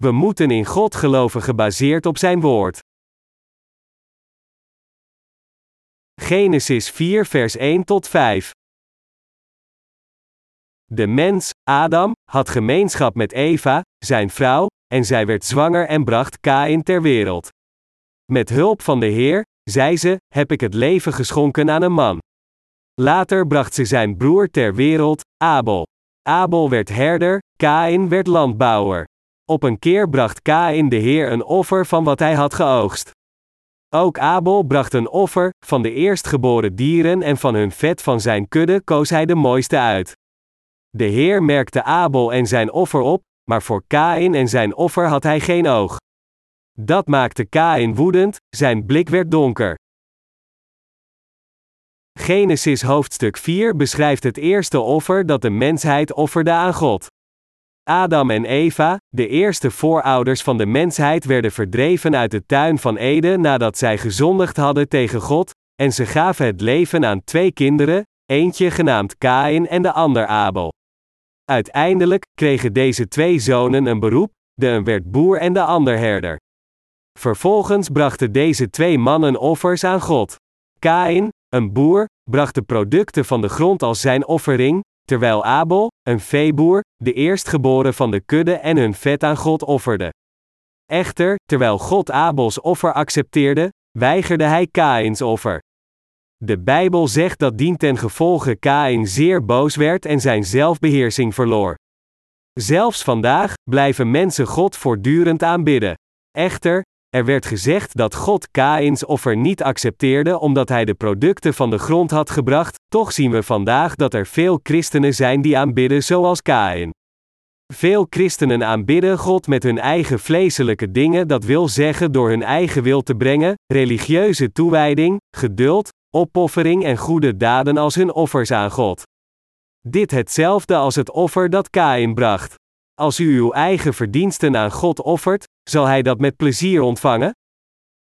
We moeten in God geloven gebaseerd op zijn woord. Genesis 4 vers 1 tot 5 De mens, Adam, had gemeenschap met Eva, zijn vrouw, en zij werd zwanger en bracht Kain ter wereld. Met hulp van de Heer, zei ze, heb ik het leven geschonken aan een man. Later bracht ze zijn broer ter wereld, Abel. Abel werd herder, Kain werd landbouwer. Op een keer bracht Kain de Heer een offer van wat hij had geoogst. Ook Abel bracht een offer, van de eerstgeboren dieren en van hun vet van zijn kudde koos hij de mooiste uit. De Heer merkte Abel en zijn offer op, maar voor Kain en zijn offer had hij geen oog. Dat maakte Kain woedend, zijn blik werd donker. Genesis hoofdstuk 4 beschrijft het eerste offer dat de mensheid offerde aan God. Adam en Eva, de eerste voorouders van de mensheid, werden verdreven uit de tuin van Eden nadat zij gezondigd hadden tegen God, en ze gaven het leven aan twee kinderen, eentje genaamd Kain en de ander Abel. Uiteindelijk kregen deze twee zonen een beroep, de een werd boer en de ander herder. Vervolgens brachten deze twee mannen offers aan God. Kain, een boer, bracht de producten van de grond als zijn offering, terwijl Abel, een veeboer, de eerstgeboren van de kudde en hun vet aan God offerde. Echter, terwijl God Abels offer accepteerde, weigerde hij Kains offer. De Bijbel zegt dat dien ten gevolge Kain zeer boos werd en zijn zelfbeheersing verloor. Zelfs vandaag blijven mensen God voortdurend aanbidden. Echter, er werd gezegd dat God Kains offer niet accepteerde omdat hij de producten van de grond had gebracht, toch zien we vandaag dat er veel christenen zijn die aanbidden zoals Kain. Veel christenen aanbidden God met hun eigen vleeselijke dingen, dat wil zeggen door hun eigen wil te brengen, religieuze toewijding, geduld, opoffering en goede daden als hun offers aan God. Dit hetzelfde als het offer dat Kain bracht. Als u uw eigen verdiensten aan God offert, zal Hij dat met plezier ontvangen?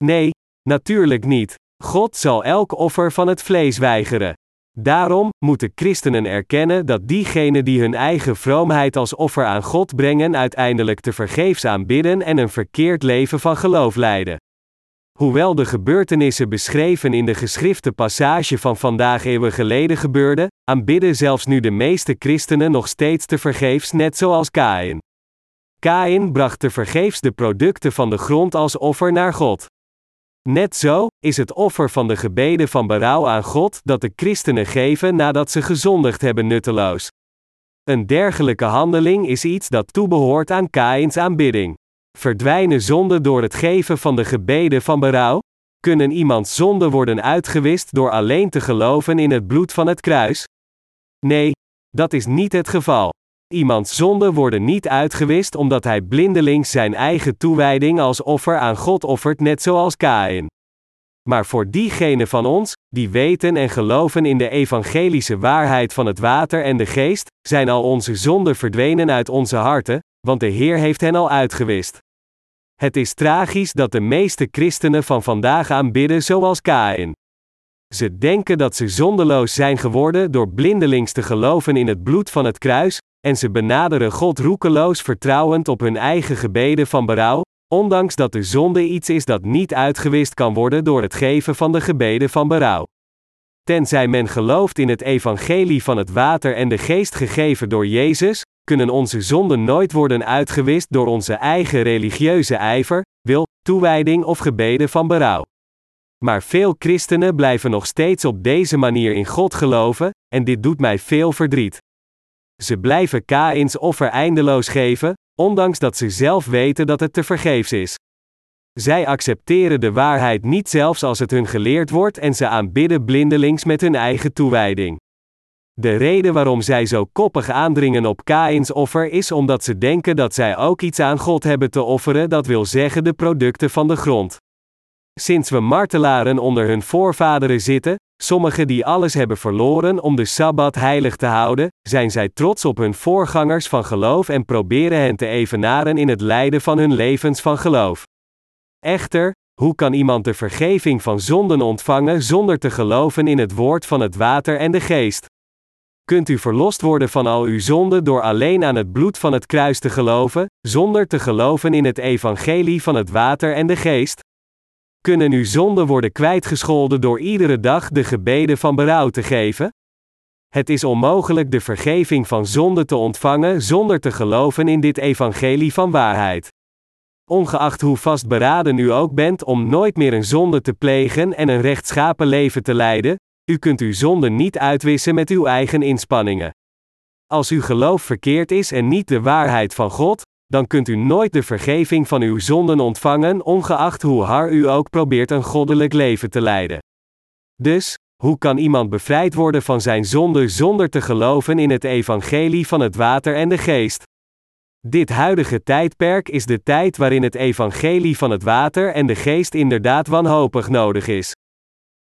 Nee, natuurlijk niet. God zal elk offer van het vlees weigeren. Daarom moeten christenen erkennen dat diegenen die hun eigen vroomheid als offer aan God brengen uiteindelijk te vergeefs aanbidden en een verkeerd leven van geloof leiden. Hoewel de gebeurtenissen beschreven in de geschrifte passage van vandaag eeuwen geleden gebeurden, aanbidden zelfs nu de meeste christenen nog steeds te vergeefs net zoals Kain. Kain bracht te vergeefs de producten van de grond als offer naar God. Net zo is het offer van de gebeden van berouw aan God dat de christenen geven nadat ze gezondigd hebben nutteloos. Een dergelijke handeling is iets dat toebehoort aan Kains aanbidding. Verdwijnen zonden door het geven van de gebeden van berouw? Kunnen iemands zonden worden uitgewist door alleen te geloven in het bloed van het kruis? Nee, dat is niet het geval. Iemands zonden worden niet uitgewist omdat hij blindelings zijn eigen toewijding als offer aan God offert, net zoals Kain. Maar voor diegenen van ons, die weten en geloven in de evangelische waarheid van het water en de geest, zijn al onze zonden verdwenen uit onze harten, want de Heer heeft hen al uitgewist. Het is tragisch dat de meeste christenen van vandaag aanbidden zoals Kain. Ze denken dat ze zondeloos zijn geworden door blindelings te geloven in het bloed van het kruis, en ze benaderen God roekeloos vertrouwend op hun eigen gebeden van berouw, ondanks dat de zonde iets is dat niet uitgewist kan worden door het geven van de gebeden van berouw. Tenzij men gelooft in het evangelie van het water en de geest gegeven door Jezus, kunnen onze zonden nooit worden uitgewist door onze eigen religieuze ijver, wil, toewijding of gebeden van berouw. Maar veel christenen blijven nog steeds op deze manier in God geloven, en dit doet mij veel verdriet. Ze blijven Kains offer eindeloos geven, ondanks dat ze zelf weten dat het te vergeefs is. Zij accepteren de waarheid niet zelfs als het hun geleerd wordt en ze aanbidden blindelings met hun eigen toewijding. De reden waarom zij zo koppig aandringen op Kains offer is omdat ze denken dat zij ook iets aan God hebben te offeren, dat wil zeggen de producten van de grond. Sinds we martelaren onder hun voorvaderen zitten, sommigen die alles hebben verloren om de sabbat heilig te houden, zijn zij trots op hun voorgangers van geloof en proberen hen te evenaren in het lijden van hun levens van geloof. Echter, hoe kan iemand de vergeving van zonden ontvangen zonder te geloven in het woord van het water en de geest? Kunt u verlost worden van al uw zonden door alleen aan het bloed van het kruis te geloven, zonder te geloven in het evangelie van het water en de geest? Kunnen uw zonden worden kwijtgescholden door iedere dag de gebeden van berouw te geven? Het is onmogelijk de vergeving van zonde te ontvangen zonder te geloven in dit evangelie van waarheid. Ongeacht hoe vastberaden u ook bent om nooit meer een zonde te plegen en een rechtschapen leven te leiden, u kunt uw zonde niet uitwissen met uw eigen inspanningen. Als uw geloof verkeerd is en niet de waarheid van God, dan kunt u nooit de vergeving van uw zonden ontvangen, ongeacht hoe hard u ook probeert een goddelijk leven te leiden. Dus, hoe kan iemand bevrijd worden van zijn zonde zonder te geloven in het evangelie van het water en de geest? Dit huidige tijdperk is de tijd waarin het evangelie van het water en de geest inderdaad wanhopig nodig is.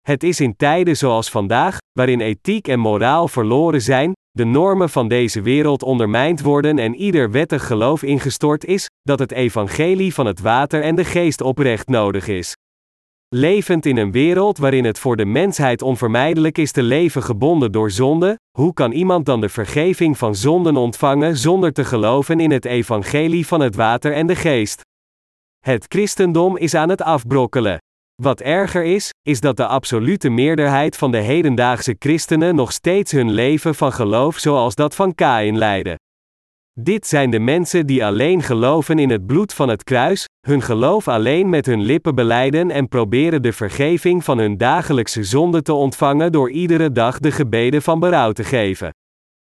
Het is in tijden zoals vandaag, waarin ethiek en moraal verloren zijn, de normen van deze wereld ondermijnd worden en ieder wettig geloof ingestort is, dat het evangelie van het water en de geest oprecht nodig is. Levend in een wereld waarin het voor de mensheid onvermijdelijk is te leven gebonden door zonde, hoe kan iemand dan de vergeving van zonden ontvangen zonder te geloven in het evangelie van het water en de geest? Het christendom is aan het afbrokkelen. Wat erger is, is dat de absolute meerderheid van de hedendaagse christenen nog steeds hun leven van geloof zoals dat van Kain leiden. Dit zijn de mensen die alleen geloven in het bloed van het kruis, hun geloof alleen met hun lippen beleiden en proberen de vergeving van hun dagelijkse zonde te ontvangen door iedere dag de gebeden van berouw te geven.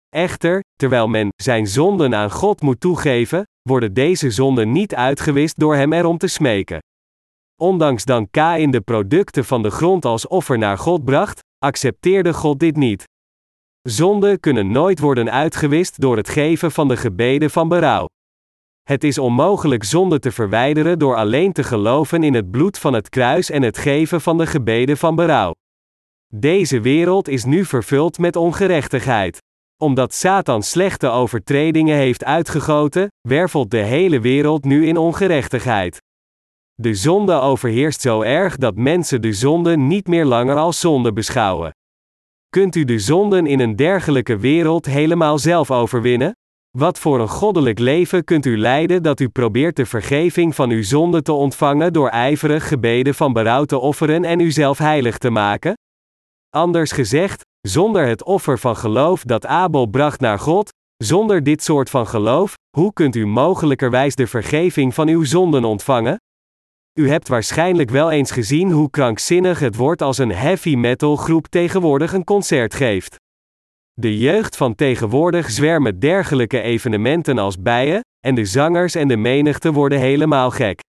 Echter, terwijl men zijn zonden aan God moet toegeven, worden deze zonden niet uitgewist door hem erom te smeken. Ondanks dan Kain de producten van de grond als offer naar God bracht, accepteerde God dit niet. Zonden kunnen nooit worden uitgewist door het geven van de gebeden van berouw. Het is onmogelijk zonde te verwijderen door alleen te geloven in het bloed van het kruis en het geven van de gebeden van berouw. Deze wereld is nu vervuld met ongerechtigheid. Omdat Satan slechte overtredingen heeft uitgegoten, wervelt de hele wereld nu in ongerechtigheid. De zonde overheerst zo erg dat mensen de zonde niet meer langer als zonde beschouwen. Kunt u de zonden in een dergelijke wereld helemaal zelf overwinnen? Wat voor een goddelijk leven kunt u leiden dat u probeert de vergeving van uw zonde te ontvangen door ijverig gebeden van berouw te offeren en uzelf heilig te maken? Anders gezegd, zonder het offer van geloof dat Abel bracht naar God, zonder dit soort van geloof, hoe kunt u mogelijkerwijs de vergeving van uw zonden ontvangen? U hebt waarschijnlijk wel eens gezien hoe krankzinnig het wordt als een heavy metal groep tegenwoordig een concert geeft. De jeugd van tegenwoordig zwermen dergelijke evenementen als bijen, en de zangers en de menigte worden helemaal gek.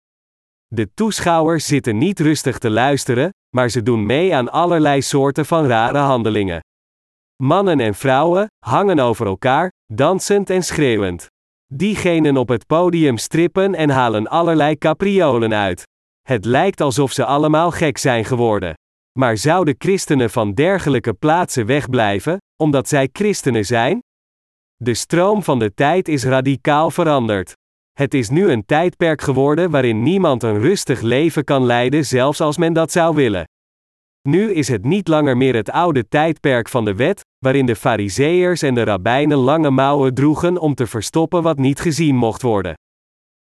De toeschouwers zitten niet rustig te luisteren, maar ze doen mee aan allerlei soorten van rare handelingen. Mannen en vrouwen hangen over elkaar, dansend en schreeuwend. Diegenen op het podium strippen en halen allerlei capriolen uit. Het lijkt alsof ze allemaal gek zijn geworden. Maar zouden christenen van dergelijke plaatsen wegblijven, omdat zij christenen zijn? De stroom van de tijd is radicaal veranderd. Het is nu een tijdperk geworden waarin niemand een rustig leven kan leiden, zelfs als men dat zou willen. Nu is het niet langer meer het oude tijdperk van de wet, waarin de Fariseërs en de rabbijnen lange mouwen droegen om te verstoppen wat niet gezien mocht worden.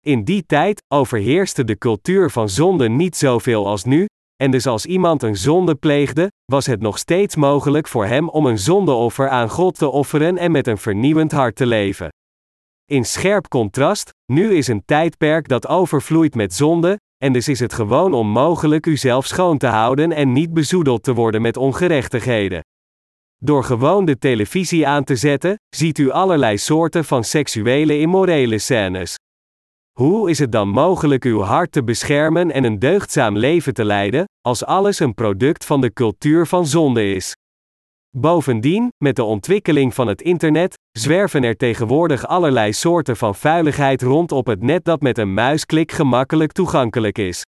In die tijd overheerste de cultuur van zonde niet zoveel als nu, en dus als iemand een zonde pleegde, was het nog steeds mogelijk voor hem om een zondeoffer aan God te offeren en met een vernieuwend hart te leven. In scherp contrast, nu is een tijdperk dat overvloeit met zonde, en dus is het gewoon onmogelijk uzelf schoon te houden en niet bezoedeld te worden met ongerechtigheden. Door gewoon de televisie aan te zetten, ziet u allerlei soorten van seksuele immorele scènes. Hoe is het dan mogelijk uw hart te beschermen en een deugdzaam leven te leiden, als alles een product van de cultuur van zonde is? Bovendien, met de ontwikkeling van het internet, zwerven er tegenwoordig allerlei soorten van vuiligheid rond op het net dat met een muisklik gemakkelijk toegankelijk is.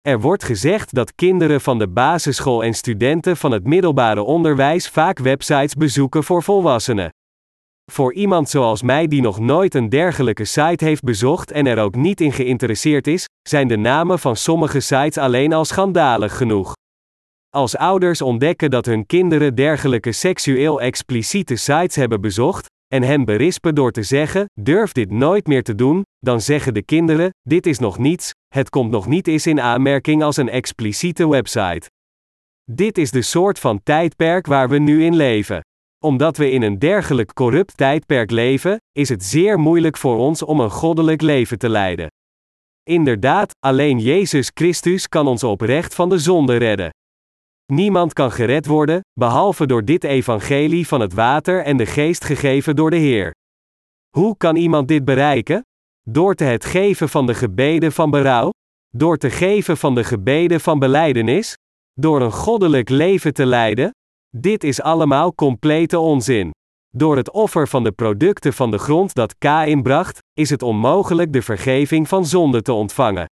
Er wordt gezegd dat kinderen van de basisschool en studenten van het middelbare onderwijs vaak websites bezoeken voor volwassenen. Voor iemand zoals mij die nog nooit een dergelijke site heeft bezocht en er ook niet in geïnteresseerd is, zijn de namen van sommige sites alleen al schandalig genoeg. Als ouders ontdekken dat hun kinderen dergelijke seksueel expliciete sites hebben bezocht, en hen berispen door te zeggen: durf dit nooit meer te doen, dan zeggen de kinderen: dit is nog niets, het komt nog niet eens in aanmerking als een expliciete website. Dit is de soort van tijdperk waar we nu in leven. Omdat we in een dergelijk corrupt tijdperk leven, is het zeer moeilijk voor ons om een goddelijk leven te leiden. Inderdaad, alleen Jezus Christus kan ons oprecht van de zonde redden. Niemand kan gered worden, behalve door dit evangelie van het water en de geest gegeven door de Heer. Hoe kan iemand dit bereiken? Door te het geven van de gebeden van berouw? Door te geven van de gebeden van beleidenis? Door een goddelijk leven te leiden? Dit is allemaal complete onzin. Door het offer van de producten van de grond dat Kain bracht, is het onmogelijk de vergeving van zonde te ontvangen.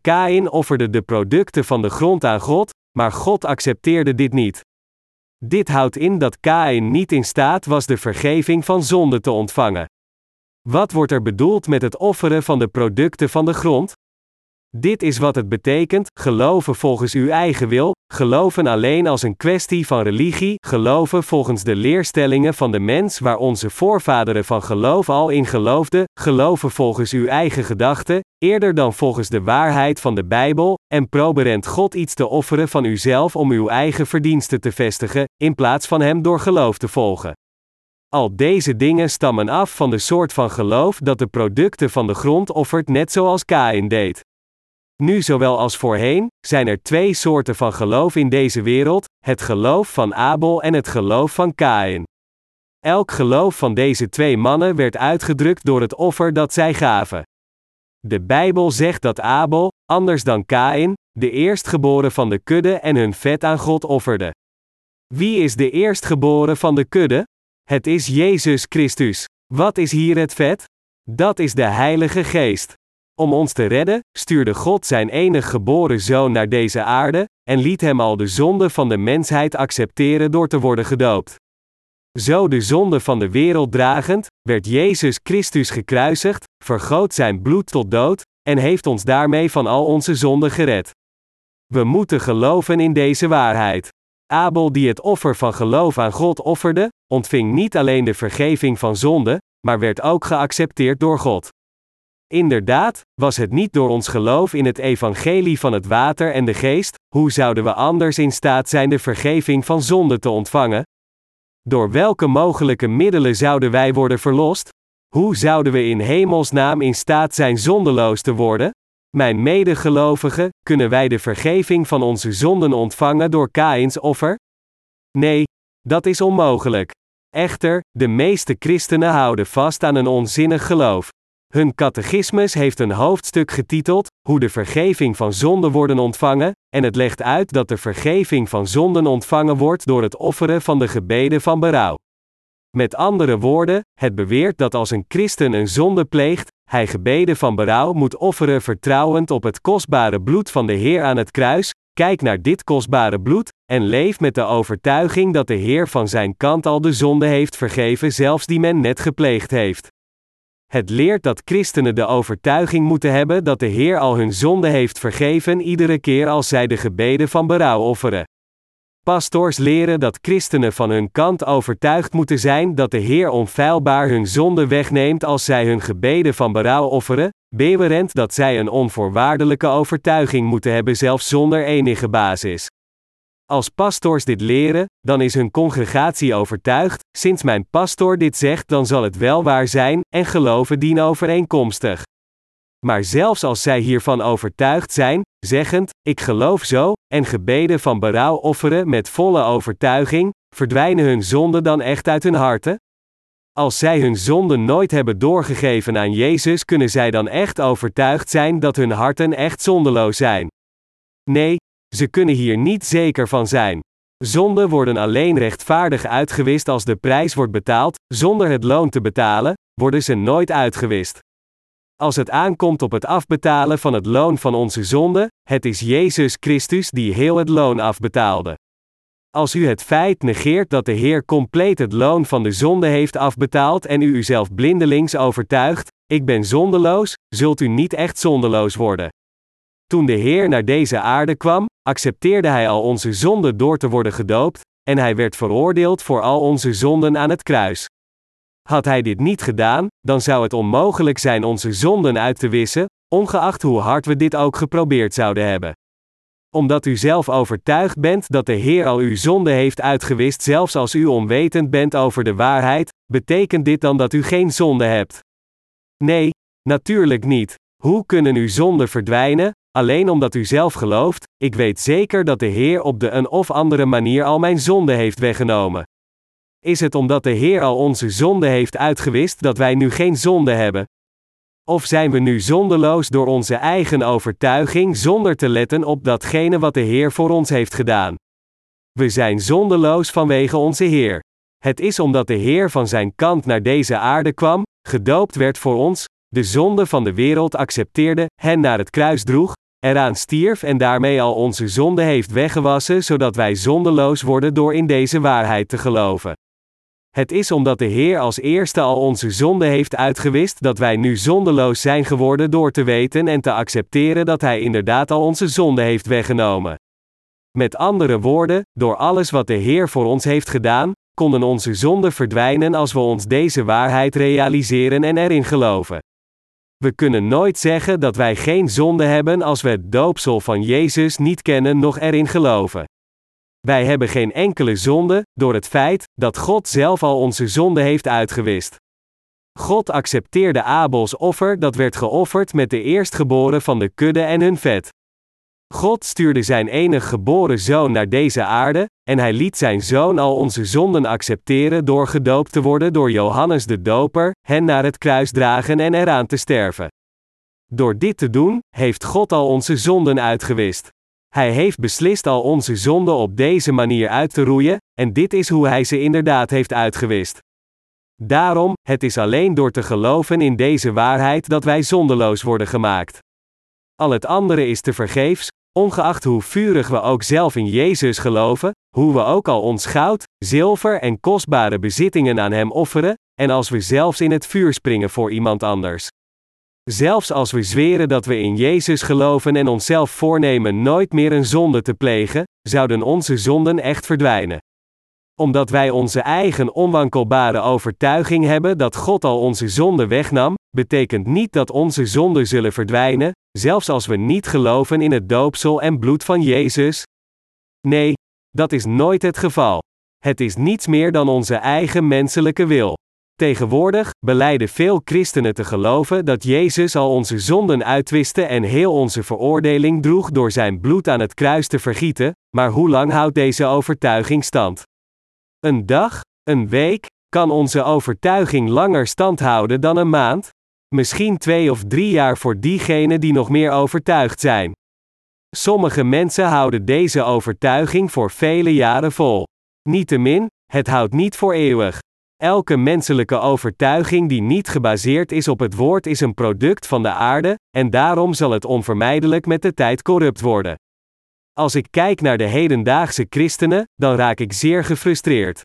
Kain offerde de producten van de grond aan God, maar God accepteerde dit niet. Dit houdt in dat Kain niet in staat was de vergeving van zonde te ontvangen. Wat wordt er bedoeld met het offeren van de producten van de grond? Dit is wat het betekent: geloven volgens uw eigen wil, geloven alleen als een kwestie van religie, geloven volgens de leerstellingen van de mens waar onze voorvaderen van geloof al in geloofden, geloven volgens uw eigen gedachten, eerder dan volgens de waarheid van de Bijbel, en proberend God iets te offeren van uzelf om uw eigen verdiensten te vestigen, in plaats van Hem door geloof te volgen. Al deze dingen stammen af van de soort van geloof dat de producten van de grond offert, net zoals Kain deed. Nu zowel als voorheen, zijn er twee soorten van geloof in deze wereld: het geloof van Abel en het geloof van Kain. Elk geloof van deze twee mannen werd uitgedrukt door het offer dat zij gaven. De Bijbel zegt dat Abel, anders dan Kain, de eerstgeboren van de kudde en hun vet aan God offerde. Wie is de eerstgeboren van de kudde? Het is Jezus Christus. Wat is hier het vet? Dat is de Heilige Geest. Om ons te redden, stuurde God zijn enig geboren zoon naar deze aarde, en liet hem al de zonde van de mensheid accepteren door te worden gedoopt. Zo de zonde van de wereld dragend, werd Jezus Christus gekruisigd, vergoot zijn bloed tot dood, en heeft ons daarmee van al onze zonden gered. We moeten geloven in deze waarheid. Abel, die het offer van geloof aan God offerde, ontving niet alleen de vergeving van zonde, maar werd ook geaccepteerd door God. Inderdaad, was het niet door ons geloof in het evangelie van het water en de geest, hoe zouden we anders in staat zijn de vergeving van zonde te ontvangen? Door welke mogelijke middelen zouden wij worden verlost? Hoe zouden we in hemelsnaam in staat zijn zondeloos te worden? Mijn medegelovigen, kunnen wij de vergeving van onze zonden ontvangen door Kains offer? Nee, dat is onmogelijk. Echter, de meeste christenen houden vast aan een onzinnig geloof. Hun catechismus heeft een hoofdstuk getiteld Hoe de vergeving van zonden worden ontvangen, en het legt uit dat de vergeving van zonden ontvangen wordt door het offeren van de gebeden van berouw. Met andere woorden, het beweert dat als een christen een zonde pleegt, hij gebeden van berouw moet offeren vertrouwend op het kostbare bloed van de Heer aan het kruis, kijk naar dit kostbare bloed, en leef met de overtuiging dat de Heer van zijn kant al de zonde heeft vergeven, zelfs die men net gepleegd heeft. Het leert dat christenen de overtuiging moeten hebben dat de Heer al hun zonde heeft vergeven iedere keer als zij de gebeden van berouw offeren. Pastors leren dat christenen van hun kant overtuigd moeten zijn dat de Heer onfeilbaar hun zonde wegneemt als zij hun gebeden van berouw offeren, bewerend dat zij een onvoorwaardelijke overtuiging moeten hebben zelfs zonder enige basis. Als pastors dit leren, dan is hun congregatie overtuigd, sinds mijn pastor dit zegt, dan zal het wel waar zijn, en geloven dien overeenkomstig. Maar zelfs als zij hiervan overtuigd zijn, zeggend, ik geloof zo, en gebeden van berouw offeren met volle overtuiging, verdwijnen hun zonden dan echt uit hun harten? Als zij hun zonden nooit hebben doorgegeven aan Jezus, kunnen zij dan echt overtuigd zijn dat hun harten echt zondeloos zijn? Nee, ze kunnen hier niet zeker van zijn. Zonden worden alleen rechtvaardig uitgewist als de prijs wordt betaald, zonder het loon te betalen, worden ze nooit uitgewist. Als het aankomt op het afbetalen van het loon van onze zonde, het is Jezus Christus die heel het loon afbetaalde. Als u het feit negeert dat de Heer compleet het loon van de zonde heeft afbetaald en u uzelf blindelings overtuigt, ik ben zondeloos, zult u niet echt zondeloos worden. Toen de Heer naar deze aarde kwam, accepteerde Hij al onze zonden door te worden gedoopt, en Hij werd veroordeeld voor al onze zonden aan het kruis. Had Hij dit niet gedaan, dan zou het onmogelijk zijn onze zonden uit te wissen, ongeacht hoe hard we dit ook geprobeerd zouden hebben. Omdat u zelf overtuigd bent dat de Heer al uw zonde heeft uitgewist, zelfs als u onwetend bent over de waarheid, betekent dit dan dat u geen zonde hebt? Nee, natuurlijk niet. Hoe kunnen uw zonden verdwijnen? Alleen omdat u zelf gelooft, ik weet zeker dat de Heer op de een of andere manier al mijn zonde heeft weggenomen. Is het omdat de Heer al onze zonde heeft uitgewist dat wij nu geen zonde hebben? Of zijn we nu zondeloos door onze eigen overtuiging zonder te letten op datgene wat de Heer voor ons heeft gedaan? We zijn zondeloos vanwege onze Heer. Het is omdat de Heer van zijn kant naar deze aarde kwam, gedoopt werd voor ons, de zonde van de wereld accepteerde, hen naar het kruis droeg, eraan stierf en daarmee al onze zonde heeft weggewassen, zodat wij zondeloos worden door in deze waarheid te geloven. Het is omdat de Heer als eerste al onze zonde heeft uitgewist dat wij nu zondeloos zijn geworden door te weten en te accepteren dat Hij inderdaad al onze zonde heeft weggenomen. Met andere woorden, door alles wat de Heer voor ons heeft gedaan, konden onze zonden verdwijnen als we ons deze waarheid realiseren en erin geloven. We kunnen nooit zeggen dat wij geen zonde hebben als we het doopsel van Jezus niet kennen nog erin geloven. Wij hebben geen enkele zonde, door het feit dat God zelf al onze zonde heeft uitgewist. God accepteerde Abels offer dat werd geofferd met de eerstgeboren van de kudde en hun vet. God stuurde zijn enig geboren zoon naar deze aarde, en hij liet zijn zoon al onze zonden accepteren door gedoopt te worden door Johannes de Doper, hen naar het kruis dragen en eraan te sterven. Door dit te doen, heeft God al onze zonden uitgewist. Hij heeft beslist al onze zonden op deze manier uit te roeien, en dit is hoe hij ze inderdaad heeft uitgewist. Daarom, het is alleen door te geloven in deze waarheid dat wij zondeloos worden gemaakt. Al het andere is te vergeefs, ongeacht hoe vurig we ook zelf in Jezus geloven, hoe we ook al ons goud, zilver en kostbare bezittingen aan Hem offeren, en als we zelfs in het vuur springen voor iemand anders. Zelfs als we zweren dat we in Jezus geloven en onszelf voornemen nooit meer een zonde te plegen, zouden onze zonden echt verdwijnen. Omdat wij onze eigen onwankelbare overtuiging hebben dat God al onze zonden wegnam, betekent niet dat onze zonden zullen verdwijnen, zelfs als we niet geloven in het doopsel en bloed van Jezus. Nee, dat is nooit het geval. Het is niets meer dan onze eigen menselijke wil. Tegenwoordig beleiden veel christenen te geloven dat Jezus al onze zonden uitwiste en heel onze veroordeling droeg door zijn bloed aan het kruis te vergieten, maar hoe lang houdt deze overtuiging stand? Een dag, een week, kan onze overtuiging langer stand houden dan een maand? Misschien twee of drie jaar voor diegenen die nog meer overtuigd zijn. Sommige mensen houden deze overtuiging voor vele jaren vol. Niettemin, het houdt niet voor eeuwig. Elke menselijke overtuiging die niet gebaseerd is op het woord is een product van de aarde, en daarom zal het onvermijdelijk met de tijd corrupt worden. Als ik kijk naar de hedendaagse christenen, dan raak ik zeer gefrustreerd.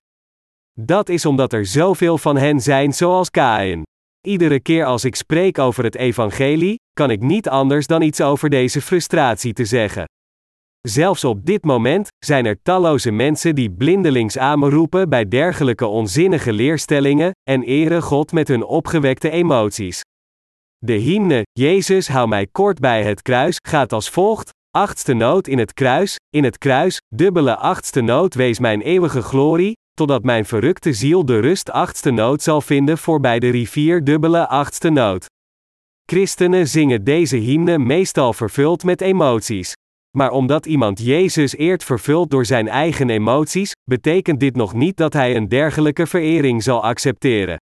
Dat is omdat er zoveel van hen zijn zoals Kain. Iedere keer als ik spreek over het evangelie, kan ik niet anders dan iets over deze frustratie te zeggen. Zelfs op dit moment zijn er talloze mensen die blindelings roepen bij dergelijke onzinnige leerstellingen en eren God met hun opgewekte emoties. De hymne Jezus hou mij kort bij het kruis gaat als volgt: achtste noot in het kruis, in het kruis, dubbele achtste noot wees mijn eeuwige glorie, totdat mijn verrukte ziel de rust achtste noot zal vinden voorbij de rivier dubbele achtste noot. Christenen zingen deze hymne meestal vervuld met emoties. Maar omdat iemand Jezus eert vervuld door zijn eigen emoties, betekent dit nog niet dat hij een dergelijke verering zal accepteren.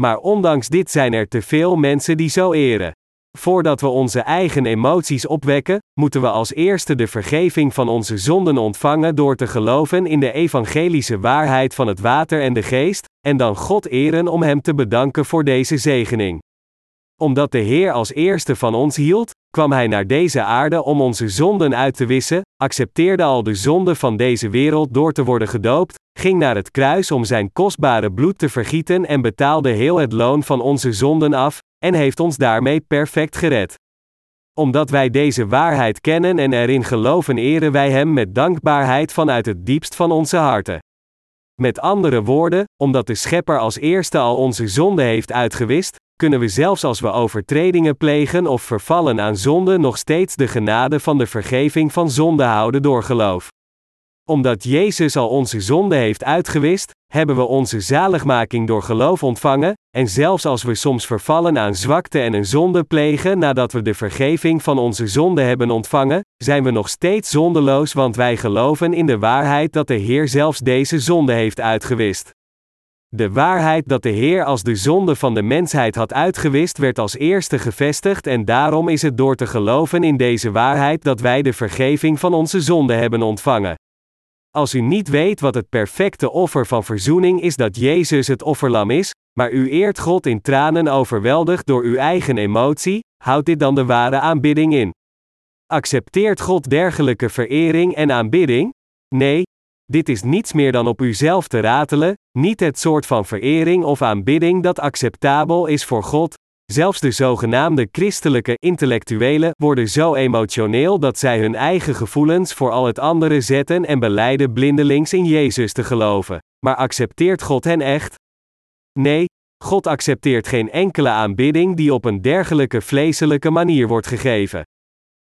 Maar ondanks dit zijn er te veel mensen die zo eren. Voordat we onze eigen emoties opwekken, moeten we als eerste de vergeving van onze zonden ontvangen door te geloven in de evangelische waarheid van het water en de geest, en dan God eren om Hem te bedanken voor deze zegening. Omdat de Heer als eerste van ons hield, kwam Hij naar deze aarde om onze zonden uit te wissen, accepteerde al de zonden van deze wereld door te worden gedoopt, ging naar het kruis om Zijn kostbare bloed te vergieten en betaalde heel het loon van onze zonden af, en heeft ons daarmee perfect gered. Omdat wij deze waarheid kennen en erin geloven, eren wij Hem met dankbaarheid vanuit het diepst van onze harten. Met andere woorden, omdat de Schepper als eerste al onze zonde heeft uitgewist, kunnen we zelfs als we overtredingen plegen of vervallen aan zonde nog steeds de genade van de vergeving van zonde houden door geloof. Omdat Jezus al onze zonde heeft uitgewist, hebben we onze zaligmaking door geloof ontvangen, en zelfs als we soms vervallen aan zwakte en een zonde plegen nadat we de vergeving van onze zonde hebben ontvangen, zijn we nog steeds zondeloos want wij geloven in de waarheid dat de Heer zelfs deze zonde heeft uitgewist. De waarheid dat de Heer als de zonde van de mensheid had uitgewist werd als eerste gevestigd en daarom is het door te geloven in deze waarheid dat wij de vergeving van onze zonde hebben ontvangen. Als u niet weet wat het perfecte offer van verzoening is dat Jezus het offerlam is, maar u eert God in tranen overweldigd door uw eigen emotie, houdt dit dan de ware aanbidding in. Accepteert God dergelijke verering en aanbidding? Nee, dit is niets meer dan op uzelf te ratelen, niet het soort van verering of aanbidding dat acceptabel is voor God. Zelfs de zogenaamde christelijke intellectuelen worden zo emotioneel dat zij hun eigen gevoelens voor al het andere zetten en beleiden blindelings in Jezus te geloven. Maar accepteert God hen echt? Nee, God accepteert geen enkele aanbidding die op een dergelijke vleeselijke manier wordt gegeven.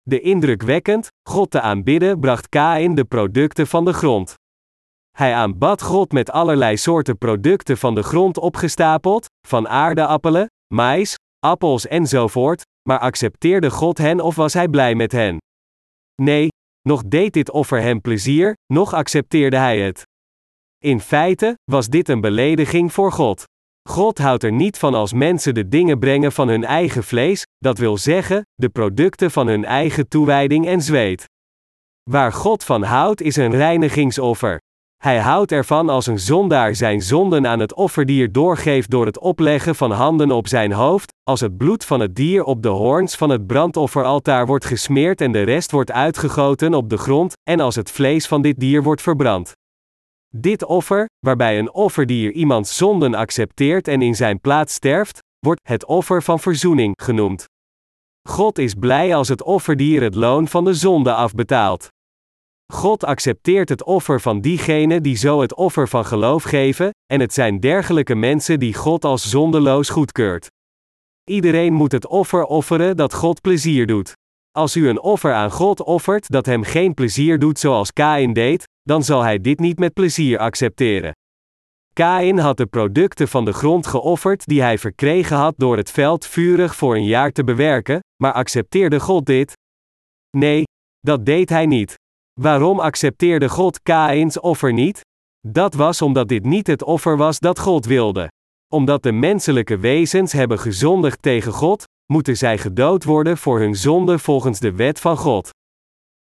De indrukwekkend, God te aanbidden bracht Kain de producten van de grond. Hij aanbad God met allerlei soorten producten van de grond opgestapeld, van aardappelen, mais, appels enzovoort, maar accepteerde God hen of was hij blij met hen? Nee, nog deed dit offer hem plezier, nog accepteerde hij het. In feite was dit een belediging voor God. God houdt er niet van als mensen de dingen brengen van hun eigen vlees, dat wil zeggen, de producten van hun eigen toewijding en zweet. Waar God van houdt is een reinigingsoffer. Hij houdt ervan als een zondaar zijn zonden aan het offerdier doorgeeft door het opleggen van handen op zijn hoofd, als het bloed van het dier op de hoorns van het brandofferaltaar wordt gesmeerd en de rest wordt uitgegoten op de grond, en als het vlees van dit dier wordt verbrand. Dit offer, waarbij een offerdier iemands zonden accepteert en in zijn plaats sterft, wordt het offer van verzoening genoemd. God is blij als het offerdier het loon van de zonde afbetaalt. God accepteert het offer van diegenen die zo het offer van geloof geven, en het zijn dergelijke mensen die God als zondeloos goedkeurt. Iedereen moet het offer offeren dat God plezier doet. Als u een offer aan God offert dat hem geen plezier doet zoals Kain deed, dan zal hij dit niet met plezier accepteren. Kain had de producten van de grond geofferd die hij verkregen had door het veld vurig voor een jaar te bewerken, maar accepteerde God dit? Nee, dat deed hij niet. Waarom accepteerde God Kains offer niet? Dat was omdat dit niet het offer was dat God wilde. Omdat de menselijke wezens hebben gezondigd tegen God, moeten zij gedood worden voor hun zonde volgens de wet van God.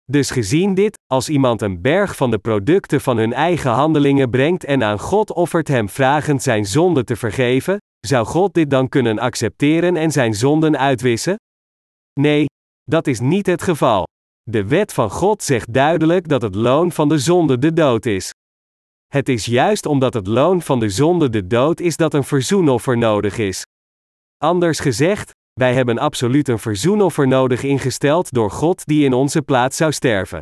Dus gezien dit, als iemand een berg van de producten van hun eigen handelingen brengt en aan God offert hem vragend zijn zonde te vergeven, zou God dit dan kunnen accepteren en zijn zonden uitwissen? Nee, dat is niet het geval. De wet van God zegt duidelijk dat het loon van de zonde de dood is. Het is juist omdat het loon van de zonde de dood is dat een verzoenoffer nodig is. Anders gezegd, wij hebben absoluut een verzoenoffer nodig ingesteld door God die in onze plaats zou sterven.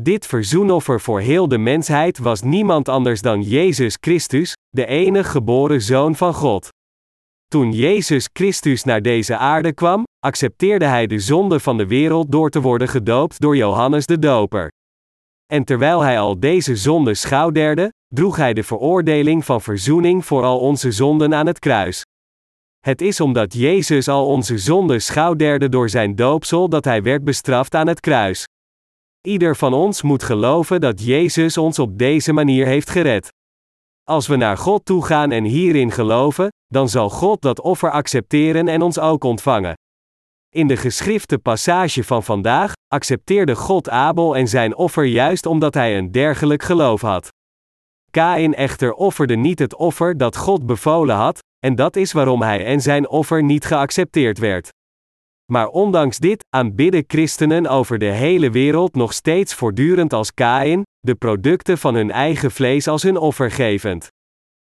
Dit verzoenoffer voor heel de mensheid was niemand anders dan Jezus Christus, de enige geboren Zoon van God. Toen Jezus Christus naar deze aarde kwam, accepteerde hij de zonde van de wereld door te worden gedoopt door Johannes de Doper. En terwijl hij al deze zonden schouderde, droeg hij de veroordeling van verzoening voor al onze zonden aan het kruis. Het is omdat Jezus al onze zonden schouderde door zijn doopsel dat hij werd bestraft aan het kruis. Ieder van ons moet geloven dat Jezus ons op deze manier heeft gered. Als we naar God toe gaan en hierin geloven, dan zal God dat offer accepteren en ons ook ontvangen. In de geschrifte passage van vandaag accepteerde God Abel en zijn offer juist omdat hij een dergelijk geloof had. Kain echter offerde niet het offer dat God bevolen had, en dat is waarom hij en zijn offer niet geaccepteerd werd. Maar ondanks dit aanbidden christenen over de hele wereld nog steeds voortdurend als Kain, de producten van hun eigen vlees als hun offer gevend.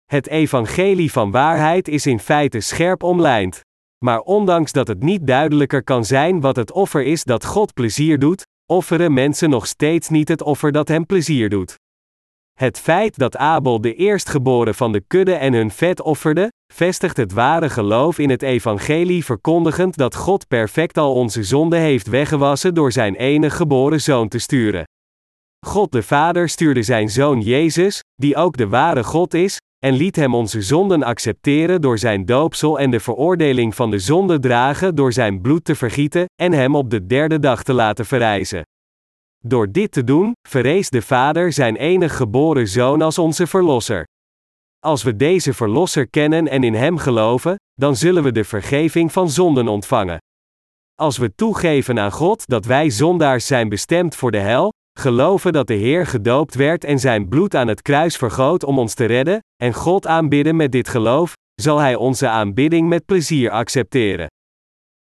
Het evangelie van waarheid is in feite scherp omlijnd. Maar ondanks dat het niet duidelijker kan zijn wat het offer is dat God plezier doet, offeren mensen nog steeds niet het offer dat hem plezier doet. Het feit dat Abel de eerstgeboren van de kudde en hun vet offerde, vestigt het ware geloof in het evangelie verkondigend dat God perfect al onze zonde heeft weggewassen door zijn enige geboren zoon te sturen. God de Vader stuurde zijn zoon Jezus, die ook de ware God is, en liet hem onze zonden accepteren door zijn doopsel en de veroordeling van de zonde dragen door zijn bloed te vergieten en hem op de derde dag te laten verrijzen. Door dit te doen, verrees de Vader zijn enig geboren zoon als onze verlosser. Als we deze verlosser kennen en in hem geloven, dan zullen we de vergeving van zonden ontvangen. Als we toegeven aan God dat wij zondaars zijn bestemd voor de hel, geloven dat de Heer gedoopt werd en zijn bloed aan het kruis vergoot om ons te redden, en God aanbidden met dit geloof, zal Hij onze aanbidding met plezier accepteren.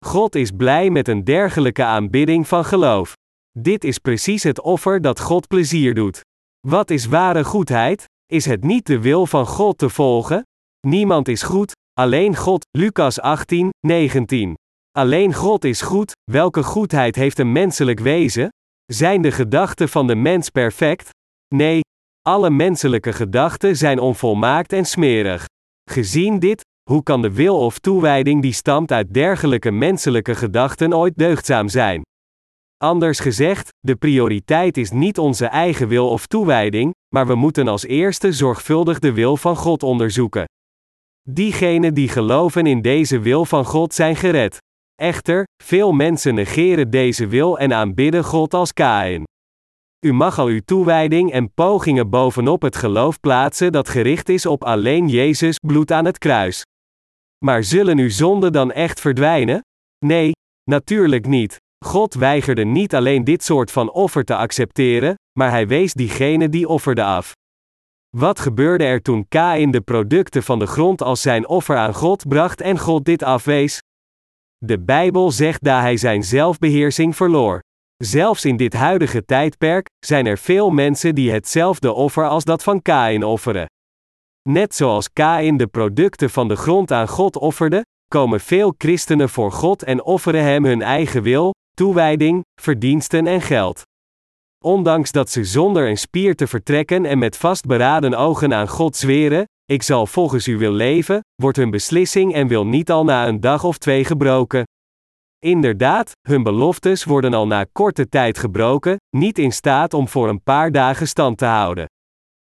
God is blij met een dergelijke aanbidding van geloof. Dit is precies het offer dat God plezier doet. Wat is ware goedheid? Is het niet de wil van God te volgen? Niemand is goed, alleen God. Lucas 18, 19. Alleen God is goed, welke goedheid heeft een menselijk wezen? Zijn de gedachten van de mens perfect? Nee, alle menselijke gedachten zijn onvolmaakt en smerig. Gezien dit, hoe kan de wil of toewijding die stamt uit dergelijke menselijke gedachten ooit deugdzaam zijn? Anders gezegd, de prioriteit is niet onze eigen wil of toewijding, maar we moeten als eerste zorgvuldig de wil van God onderzoeken. Diegenen die geloven in deze wil van God zijn gered. Echter, veel mensen negeren deze wil en aanbidden God als Kain. U mag al uw toewijding en pogingen bovenop het geloof plaatsen dat gericht is op alleen Jezus bloed aan het kruis. Maar zullen uw zonden dan echt verdwijnen? Nee, natuurlijk niet. God weigerde niet alleen dit soort van offer te accepteren, maar hij wees diegene die offerde af. Wat gebeurde er toen Kain de producten van de grond als zijn offer aan God bracht en God dit afwees? De Bijbel zegt dat hij zijn zelfbeheersing verloor. Zelfs in dit huidige tijdperk zijn er veel mensen die hetzelfde offer als dat van Kain offeren. Net zoals Kain de producten van de grond aan God offerde, komen veel christenen voor God en offeren hem hun eigen wil, toewijding, verdiensten en geld. Ondanks dat ze zonder een spier te vertrekken en met vastberaden ogen aan God zweren, ik zal volgens uw wil leven, wordt hun beslissing en wil niet al na een dag of twee gebroken. Inderdaad, hun beloftes worden al na korte tijd gebroken, niet in staat om voor een paar dagen stand te houden.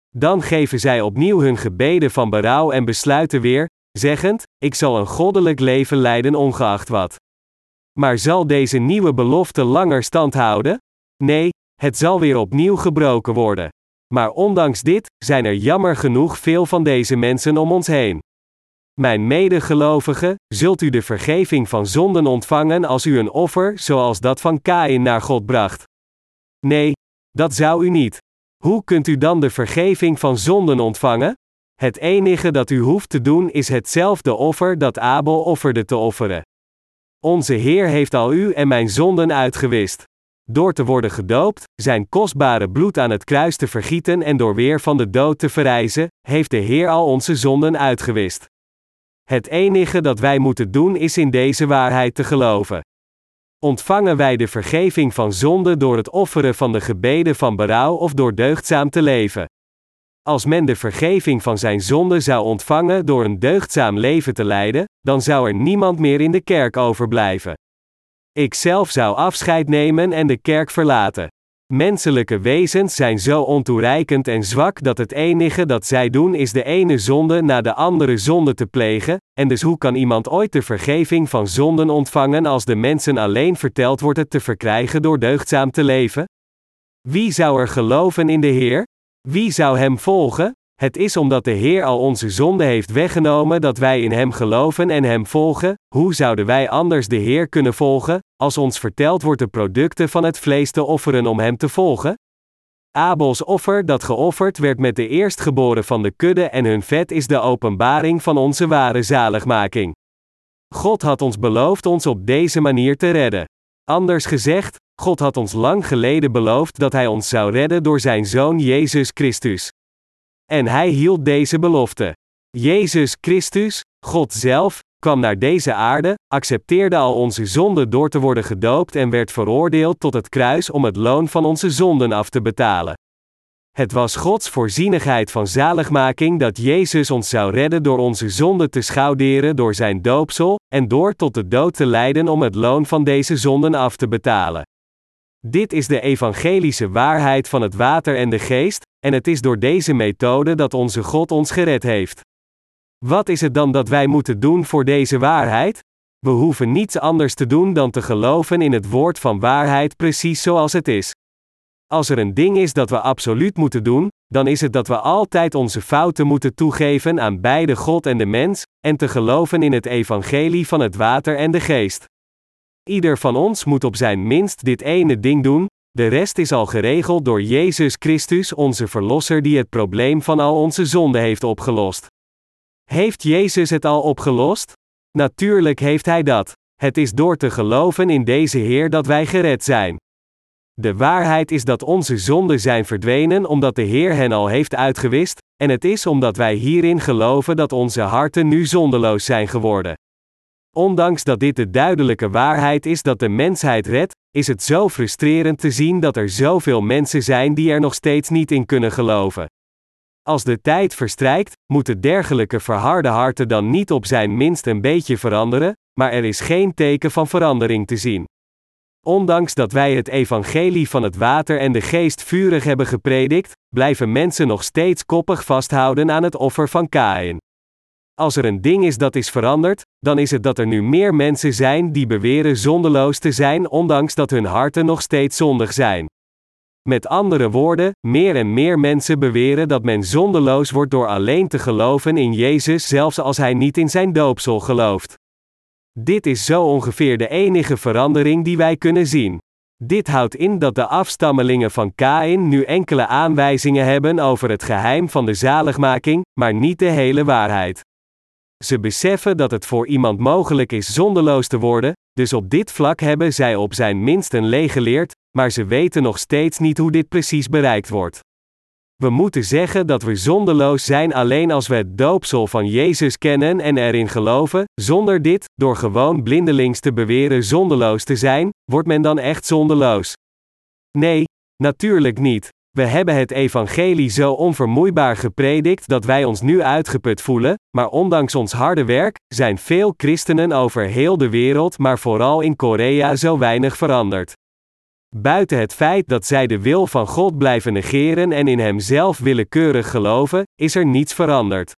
Dan geven zij opnieuw hun gebeden van berouw en besluiten weer, zeggend: Ik zal een goddelijk leven leiden ongeacht wat. Maar zal deze nieuwe belofte langer stand houden? Nee, het zal weer opnieuw gebroken worden. Maar ondanks dit, zijn er jammer genoeg veel van deze mensen om ons heen. Mijn medegelovigen, zult u de vergeving van zonden ontvangen als u een offer zoals dat van Kain naar God bracht? Nee, dat zou u niet. Hoe kunt u dan de vergeving van zonden ontvangen? Het enige dat u hoeft te doen is hetzelfde offer dat Abel offerde te offeren. Onze Heer heeft al u en mijn zonden uitgewist. Door te worden gedoopt, zijn kostbare bloed aan het kruis te vergieten en door weer van de dood te verrijzen, heeft de Heer al onze zonden uitgewist. Het enige dat wij moeten doen is in deze waarheid te geloven. Ontvangen wij de vergeving van zonde door het offeren van de gebeden van berouw of door deugdzaam te leven? Als men de vergeving van zijn zonde zou ontvangen door een deugdzaam leven te leiden, dan zou er niemand meer in de kerk overblijven. Ik zelf zou afscheid nemen en de kerk verlaten. Menselijke wezens zijn zo ontoereikend en zwak dat het enige dat zij doen is de ene zonde na de andere zonde te plegen, en dus hoe kan iemand ooit de vergeving van zonden ontvangen als de mensen alleen verteld wordt het te verkrijgen door deugdzaam te leven? Wie zou er geloven in de Heer? Wie zou Hem volgen? Het is omdat de Heer al onze zonde heeft weggenomen dat wij in Hem geloven en Hem volgen. Hoe zouden wij anders de Heer kunnen volgen, als ons verteld wordt de producten van het vlees te offeren om Hem te volgen? Abels offer dat geofferd werd met de eerstgeboren van de kudde en hun vet is de openbaring van onze ware zaligmaking. God had ons beloofd ons op deze manier te redden. Anders gezegd, God had ons lang geleden beloofd dat Hij ons zou redden door Zijn Zoon Jezus Christus. En Hij hield deze belofte. Jezus Christus, God zelf, kwam naar deze aarde, accepteerde al onze zonden door te worden gedoopt en werd veroordeeld tot het kruis om het loon van onze zonden af te betalen. Het was Gods voorzienigheid van zaligmaking dat Jezus ons zou redden door onze zonden te schouderen door zijn doopsel, en door tot de dood te lijden om het loon van deze zonden af te betalen. Dit is de evangelische waarheid van het water en de geest, en het is door deze methode dat onze God ons gered heeft. Wat is het dan dat wij moeten doen voor deze waarheid? We hoeven niets anders te doen dan te geloven in het woord van waarheid precies zoals het is. Als er een ding is dat we absoluut moeten doen, dan is het dat we altijd onze fouten moeten toegeven aan beide God en de mens, en te geloven in het evangelie van het water en de geest. Ieder van ons moet op zijn minst dit ene ding doen, de rest is al geregeld door Jezus Christus, onze Verlosser, die het probleem van al onze zonden heeft opgelost. Heeft Jezus het al opgelost? Natuurlijk heeft Hij dat. Het is door te geloven in deze Heer dat wij gered zijn. De waarheid is dat onze zonden zijn verdwenen omdat de Heer hen al heeft uitgewist, en het is omdat wij hierin geloven dat onze harten nu zondeloos zijn geworden. Ondanks dat dit de duidelijke waarheid is dat de mensheid redt, is het zo frustrerend te zien dat er zoveel mensen zijn die er nog steeds niet in kunnen geloven. Als de tijd verstrijkt, moeten dergelijke verharde harten dan niet op zijn minst een beetje veranderen, maar er is geen teken van verandering te zien. Ondanks dat wij het evangelie van het water en de geest vurig hebben gepredikt, blijven mensen nog steeds koppig vasthouden aan het offer van Kain. Als er een ding is dat is veranderd, dan is het dat er nu meer mensen zijn die beweren zondeloos te zijn, ondanks dat hun harten nog steeds zondig zijn. Met andere woorden, meer en meer mensen beweren dat men zondeloos wordt door alleen te geloven in Jezus, zelfs als hij niet in zijn doopsel gelooft. Dit is zo ongeveer de enige verandering die wij kunnen zien. Dit houdt in dat de afstammelingen van Kain nu enkele aanwijzingen hebben over het geheim van de zaligmaking, maar niet de hele waarheid. Ze beseffen dat het voor iemand mogelijk is zondeloos te worden, dus op dit vlak hebben zij op zijn minst een leeg geleerd, maar ze weten nog steeds niet hoe dit precies bereikt wordt. We moeten zeggen dat we zondeloos zijn alleen als we het doopsel van Jezus kennen en erin geloven, zonder dit, door gewoon blindelings te beweren zondeloos te zijn, wordt men dan echt zondeloos? Nee, natuurlijk niet. We hebben het evangelie zo onvermoeibaar gepredikt dat wij ons nu uitgeput voelen, maar ondanks ons harde werk, zijn veel christenen over heel de wereld, maar vooral in Korea zo weinig veranderd. Buiten het feit dat zij de wil van God blijven negeren en in Hemzelf willekeurig geloven, is er niets veranderd.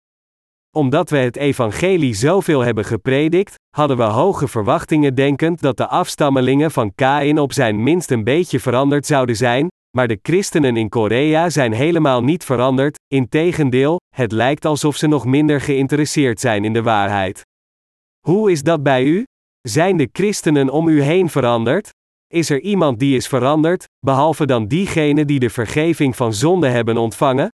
Omdat we het evangelie zoveel hebben gepredikt, hadden we hoge verwachtingen denkend dat de afstammelingen van Kain op zijn minst een beetje veranderd zouden zijn, maar de christenen in Korea zijn helemaal niet veranderd, integendeel, het lijkt alsof ze nog minder geïnteresseerd zijn in de waarheid. Hoe is dat bij u? Zijn de christenen om u heen veranderd? Is er iemand die is veranderd, behalve dan diegenen die de vergeving van zonde hebben ontvangen?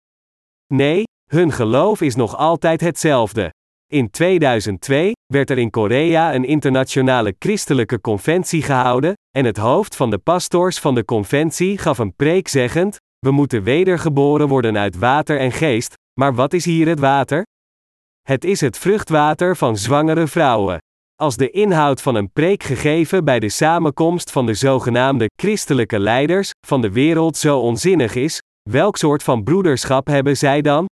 Nee, hun geloof is nog altijd hetzelfde. In 2002 werd er in Korea een internationale christelijke conventie gehouden, en het hoofd van de pastors van de conventie gaf een preek zeggend: We moeten wedergeboren worden uit water en geest, maar wat is hier het water? Het is het vruchtwater van zwangere vrouwen. Als de inhoud van een preek gegeven bij de samenkomst van de zogenaamde christelijke leiders van de wereld zo onzinnig is, welk soort van broederschap hebben zij dan?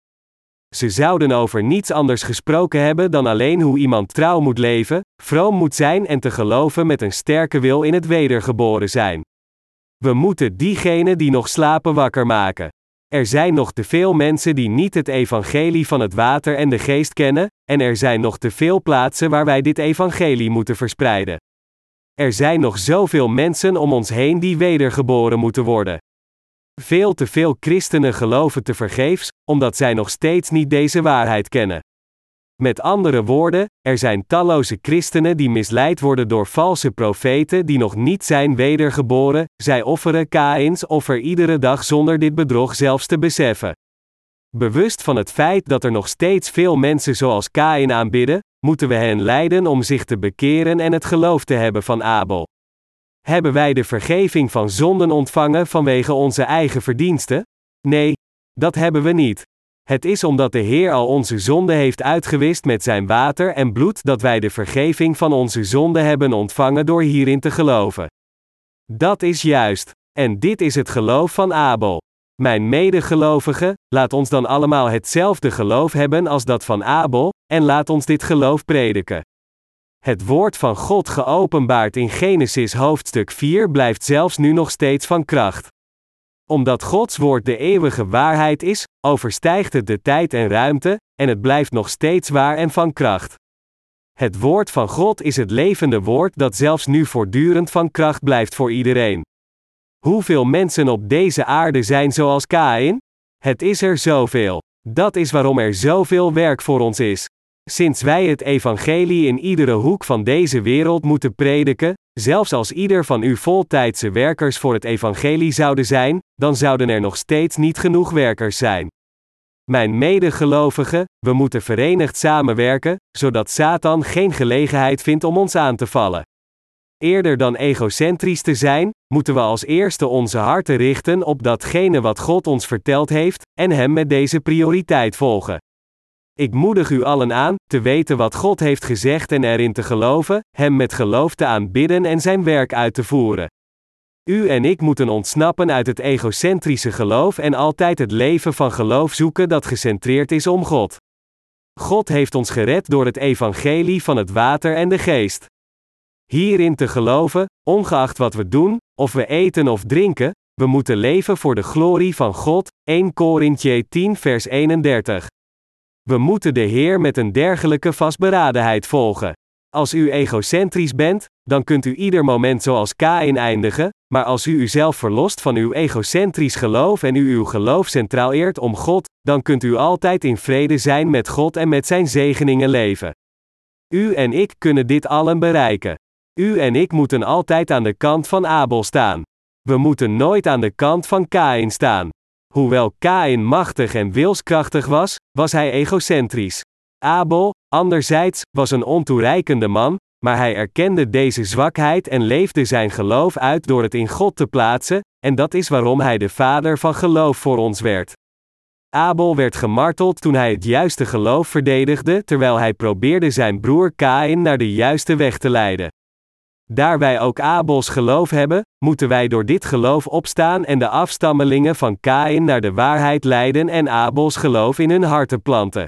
Ze zouden over niets anders gesproken hebben dan alleen hoe iemand trouw moet leven, vroom moet zijn en te geloven met een sterke wil in het wedergeboren zijn. We moeten diegenen die nog slapen wakker maken. Er zijn nog te veel mensen die niet het evangelie van het water en de geest kennen, en er zijn nog te veel plaatsen waar wij dit evangelie moeten verspreiden. Er zijn nog zoveel mensen om ons heen die wedergeboren moeten worden. Veel te veel christenen geloven te vergeefs, omdat zij nog steeds niet deze waarheid kennen. Met andere woorden, er zijn talloze christenen die misleid worden door valse profeten die nog niet zijn wedergeboren, zij offeren Kains offer iedere dag zonder dit bedrog zelfs te beseffen. Bewust van het feit dat er nog steeds veel mensen zoals Kain aanbidden, moeten we hen leiden om zich te bekeren en het geloof te hebben van Abel. Hebben wij de vergeving van zonden ontvangen vanwege onze eigen verdiensten? Nee, dat hebben we niet. Het is omdat de Heer al onze zonde heeft uitgewist met zijn water en bloed dat wij de vergeving van onze zonde hebben ontvangen door hierin te geloven. Dat is juist. En dit is het geloof van Abel. Mijn medegelovigen, laat ons dan allemaal hetzelfde geloof hebben als dat van Abel, en laat ons dit geloof prediken. Het woord van God geopenbaard in Genesis hoofdstuk 4 blijft zelfs nu nog steeds van kracht. Omdat Gods woord de eeuwige waarheid is, overstijgt het de tijd en ruimte, en het blijft nog steeds waar en van kracht. Het woord van God is het levende woord dat zelfs nu voortdurend van kracht blijft voor iedereen. Hoeveel mensen op deze aarde zijn zoals Kain? Het is er zoveel. Dat is waarom er zoveel werk voor ons is. Sinds wij het evangelie in iedere hoek van deze wereld moeten prediken, zelfs als ieder van u voltijdse werkers voor het evangelie zouden zijn, dan zouden er nog steeds niet genoeg werkers zijn. Mijn medegelovigen, we moeten verenigd samenwerken, zodat Satan geen gelegenheid vindt om ons aan te vallen. Eerder dan egocentrisch te zijn, moeten we als eerste onze harten richten op datgene wat God ons verteld heeft, en Hem met deze prioriteit volgen. Ik moedig u allen aan, te weten wat God heeft gezegd en erin te geloven, Hem met geloof te aanbidden en Zijn werk uit te voeren. U en ik moeten ontsnappen uit het egocentrische geloof en altijd het leven van geloof zoeken dat gecentreerd is om God. God heeft ons gered door het evangelie van het water en de geest. Hierin te geloven, ongeacht wat we doen, of we eten of drinken, we moeten leven voor de glorie van God. 1 Korintje 10 vers 31. We moeten de Heer met een dergelijke vastberadenheid volgen. Als u egocentrisch bent, dan kunt u ieder moment zoals Kain eindigen, maar als u uzelf verlost van uw egocentrisch geloof en u uw geloof centraal eert om God, dan kunt u altijd in vrede zijn met God en met zijn zegeningen leven. U en ik kunnen dit allen bereiken. U en ik moeten altijd aan de kant van Abel staan. We moeten nooit aan de kant van Kain staan. Hoewel Kain machtig en wilskrachtig was, was hij egocentrisch. Abel, anderzijds, was een ontoereikende man, maar hij erkende deze zwakheid en leefde zijn geloof uit door het in God te plaatsen, en dat is waarom hij de vader van geloof voor ons werd. Abel werd gemarteld toen hij het juiste geloof verdedigde, terwijl hij probeerde zijn broer Kain naar de juiste weg te leiden. Daar wij ook Abels geloof hebben, moeten wij door dit geloof opstaan en de afstammelingen van Kain naar de waarheid leiden en Abels geloof in hun harten planten.